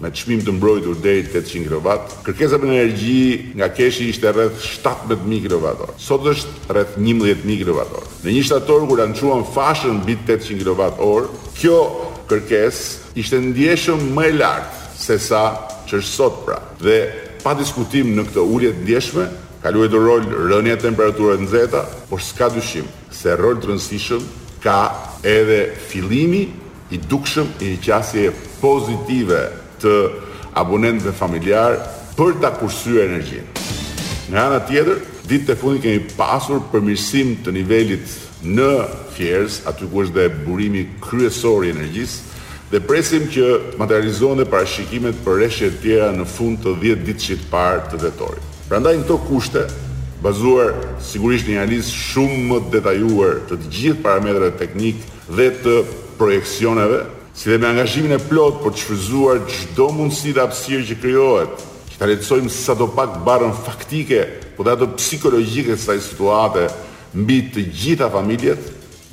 me çmim të mbrojtur deri tetëqind kilowatt, kërkesa për energji nga KESH-i ishte rreth shtatëmbëdhjetë mijë kilowatorë. Sot është rreth njëmbëdhjetë mijë kilowatorë. Në një shtator kur lançuam fashën mbi tetëqind kilowatorë, kjo kërkesë ishte ndjeshëm më e lartë sesa ç'është sot pra. Dhe pa diskutim në këtë ulje të ndjeshme ka luajtur rol rënia e temperaturave të nxehta, por s'ka dyshim se rol të rëndësishëm ka edhe fillimi i dukshëm i një qasjeje pozitive të abonentëve familjarë për ta kursyer energjinë. Nga ana tjetër, ditët e fundit kemi pasur përmirësim të nivelit në Fierzë, aty ku është dhe burimi kryesor i energjisë, dhe presim që të materializohen dhe parashikimet për reshje të tjera në fund të dhjetë ditëshit të parë të tetorit. Prandaj në këto kushte, bazuar sigurisht në një analizë shumë më të detajuar të të gjithë parametrave teknikë, dhe të projeksioneve, si dhe me angazhimin e plotë për të shfrytëzuar çdo mundësi dhe hapësirë që krijohet, që ta lehtësojmë sadopak barrën faktike, por dhe atë psikologjike të kësaj situate mbi të gjitha familjet,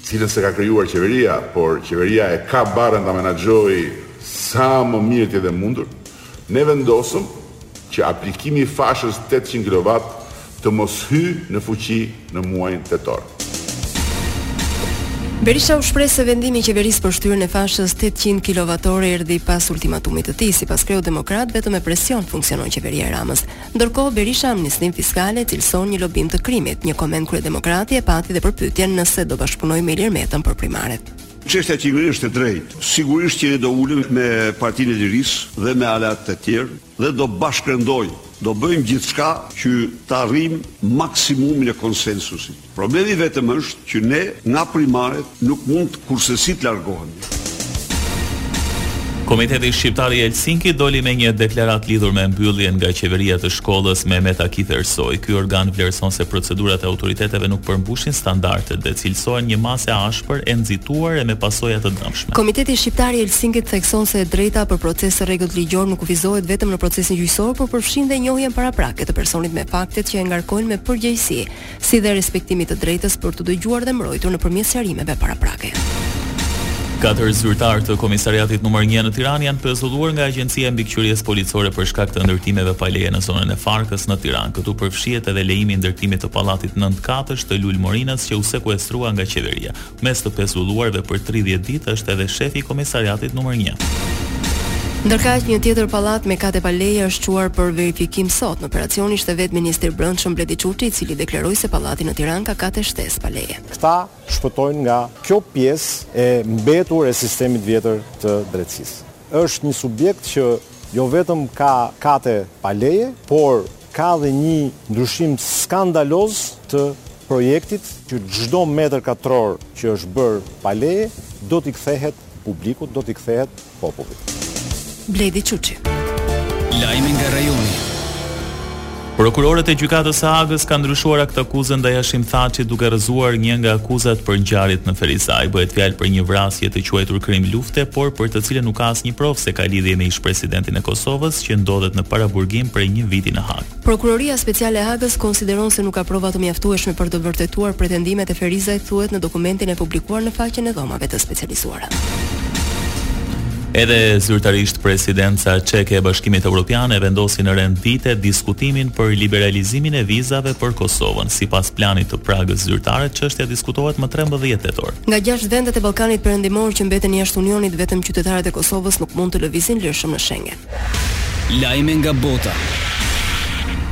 të cilën s'e ka krijuar qeveria, por qeveria e ka barrën ta menaxhojë sa më mirë të jetë e mundur, ne vendosëm që aplikimi i fashës tetëqind kilovat, të mos hyjë në fuqi në muajin tetor. Berisha u shpreh se vendimi i qeverisë për shtyrjen e fashës tetëqind kilovatore erdhi pas ultimatumit të tij. Sipas kreut demokrat, vetëm me presion funksionon qeveria e Ramës. Ndërkohë, Berisha amnistinë fiskale e cilëson një lobim të krimit. Një koment kryedemokrati e pati dhe për pyetjen nëse do bashkëpunojë me Ilir Metën për primaret. Çështja që ngrini është e drejtë. Sigurisht që ne do ulemi me Partinë e Lirisë dhe me aleatët e tjerë. Dhe do bashkërendojmë, do bëjmë gjithçka që të arrijmë maksimumin e konsensusit. Problemi i vetëm është që ne nga primaret nuk mund kurrsesi të largohemi. Komiteti Shqiptar i Helsinkit doli me një deklaratë lidhur me mbylljen nga qeveria të shkollës Mehmet Akif Ersoy. Ky organ vlerëson se procedurat e autoriteteve nuk përmbushin standardet dhe cilësohen një masë e ashpër e nxituar e me pasoja të dëmshme. Komiteti Shqiptar i Helsinkit thekson se e drejta për proces të rregullt ligjor nuk kufizohet vetëm në procesin gjyqësor, por përfshin dhe njohjen paraprake të personit me faktet që e ngarkojnë me përgjegjësi, si dhe respektimin e të drejtës për t'u dëgjuar dhe mbrojtur nëpërmjet sqarimeve paraprake. Katër zyrtarë të Komisariatit numër një në Tiranë janë pezulluar nga Agjencia e Mbikëqyrjes Policore për shkak të ndërtimeve pa leje në zonën e Farkës në Tiranë. Këtu përfshihet edhe lejimi i ndërtimit të pallatit nëntë katësh të Lul Morinës që u sekuestrua nga qeveria. Mes të pezulluarve për tridhjetë ditë është edhe shefi i komisariatit numër një. Ndërkaq, një tjetër pallat me kate pa leje është çuar për verifikim sot. Në operacion ishte vetë ministri i Brendshëm Bledi Çuçi, i cili deklaroi se pallati në Tiranë ka kate shtesë pa leje. Këta shpëtojnë nga kjo pjesë e mbetur e sistemit të vjetër të drejtësisë. Është një subjekt që jo vetëm ka kate pa leje, por Ka dhe një ndryshim skandaloz të projektit që çdo metër katror që është bërë pa leje do t'i kthehet publikut, do t'i kthehet popullit. Bledi Çuçi. Lajme nga rajoni. Prokurorët e Gjykatës së Hagës kanë ndryshuar aktakuzën ndaj Hashim Thaçit duke rrëzuar një nga akuzat për ngjarjet në Ferizaj. Bëhet fjalë për një vrasje të quajtur krim lufte, por për të cilën nuk ka asnjë provë se ka lidhje me ish-presidentin e Kosovës, që ndodhet në paraburgim prej një viti në Hagë. Prokuroria Speciale e Hagës konsideron se nuk ka prova të mjaftueshme për të vërtetuar pretendimet e Ferizajt, thuhet në dokumentin e publikuar në faqen e Dhomave të Specializuara. Edhe zyrtarisht presidenca çeke e Bashkimit Evropian e vendosi në rend dite diskutimin për liberalizimin e vizave për Kosovën. Sipas planit të Pragës zyrtare, çështja diskutohet më 13 tetor. Nga gjashtë vendet e Ballkanit Perëndimor që mbeten jashtë Unionit, vetëm qytetarët e Kosovës nuk mund të lëvizin lirshëm në Schengen. Lajme nga bota.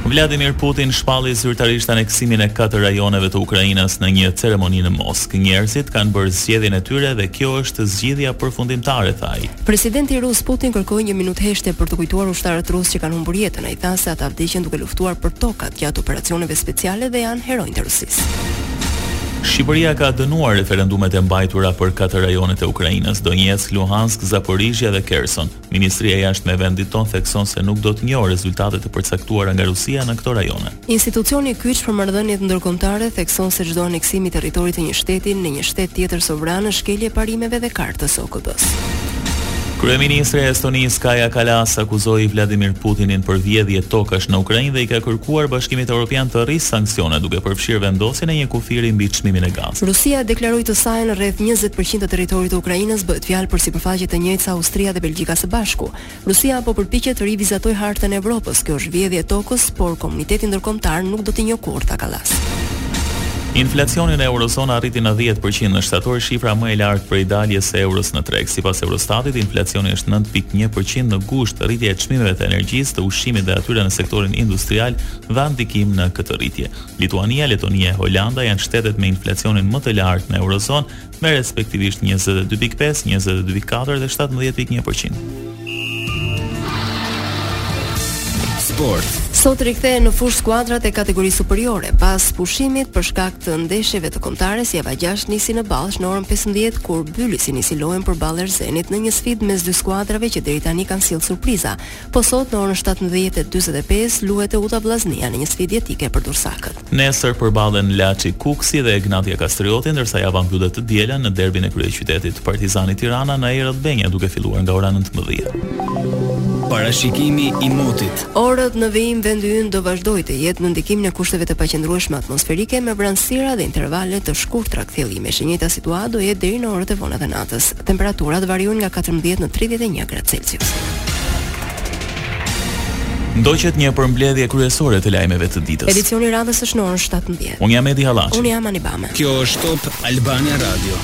Vladimir Putin shpalli zyrtarisht aneksimin e katër rajoneve të Ukrainës në një ceremoni në Moskë. Njerëzit kanë bërë zgjedhjen e tyre dhe kjo është zgjidhja përfundimtare, tha ai. Presidenti rus Putin kërkoi një minutë heshtje për të kujtuar ushtarët rusë që kanë humbur jetën. Ai tha se ata vdiqën duke luftuar për tokat gjatë operacioneve speciale dhe janë heronjtë e Rusisë. Shqipëria ka dënuar referendumet e mbajtura për katër rajonet e Ukrainës, Donjeck, Luhansk, Zaporizhzhia dhe Kherson. Ministria e Jashtme e vendit tonë thekson se nuk do të njohë rezultatet e përcaktuara nga Rusia në këto rajone. Institucioni kyç për marrëdhëniet ndërkombëtare thekson se çdo aneksim i territorit të një shteti në një shtet tjetër sovran është shkelje e parimeve dhe Kartës së OKB-së. Kryeministrja e Estonisë Kaja Kalas akuzoi Vladimir Putinin për vjedhje tokash në Ukrainë dhe i ka kërkuar Bashkimit Evropian të rrisë sanksionet, duke përfshirë vendosjen e një kufiri mbi çmimin e gazit. Rusia deklaroi të sajën rreth 20% të territorit të Ukrainës bëhet fjalë për sipërfaqe të njëjtë sa Austria dhe Belgjika së bashku. Rusia po përpiqet të rivizatojë hartën e Evropës, kjo është vjedhje e tokës, por komuniteti ndërkombëtar nuk do t'i njohë kurrë, tha Kallas. Inflacioni në eurozonë arriti në dhjetë për qind në shtator, shifra më e lartë prej daljes së euros në treg. Sipas Eurostatit, inflacioni është nëntë pikë një për qind në gusht. Rritja e çmimeve të energjisë, të ushqimit dhe atyre në sektorin industrial dha ndikim në këtë rritje. Lituania, Letonia e Hollanda janë shtetet me inflacionin më të lartë në eurozonë, me respektivisht njëzet e dy pikë pesë, njëzet e dy pikë katër dhe shtatëmbëdhjetë pikë një përqind. Sport. Sot rikthehen në fushë skuadrat e kategorisë superiore pas pushimit për shkak të ndeshjeve të kombëtares java 6 nisi në Ballsh në orën 15 kur Bylisi nisi lojën përballë Erzenit në një sfidë mes dy skuadrave që deri tani kanë sjellë surpriza, Po sot në orën shtatëmbëdhjetë e dyzet e pesë luhet Teuta Vllaznia në një sfidë jetike për durrsakët. Nesër përballen Laçi Kukësi dhe Egnatia Kastrioti, ndërsa java mbyllet të dielën në derbin e kryeqytetit, Partizani Tirana në Air Albania duke filluar nga ora nëntëmbëdhjetë. Parashikimi i motit. Orët në vijim vendi ynë do vazhdojë të jetë në ndikimin e kushteve të paqëndrueshme atmosferike me vranësira dhe intervale të shkurtra kthjellime. E njëjta situatë do jetë deri në orët e vona të natës. Temperaturat variojnë nga katërmbëdhjetë në tridhjetë e një gradë Celsius. Ndoqët një përmbledhje kryesore të lajmeve të ditës. Edicioni i radhës është në orën shtatëmbëdhjetë. Unë jam Edi Hallaçi. Unë jam Ani Bame. Kjo është Top Albania Radio.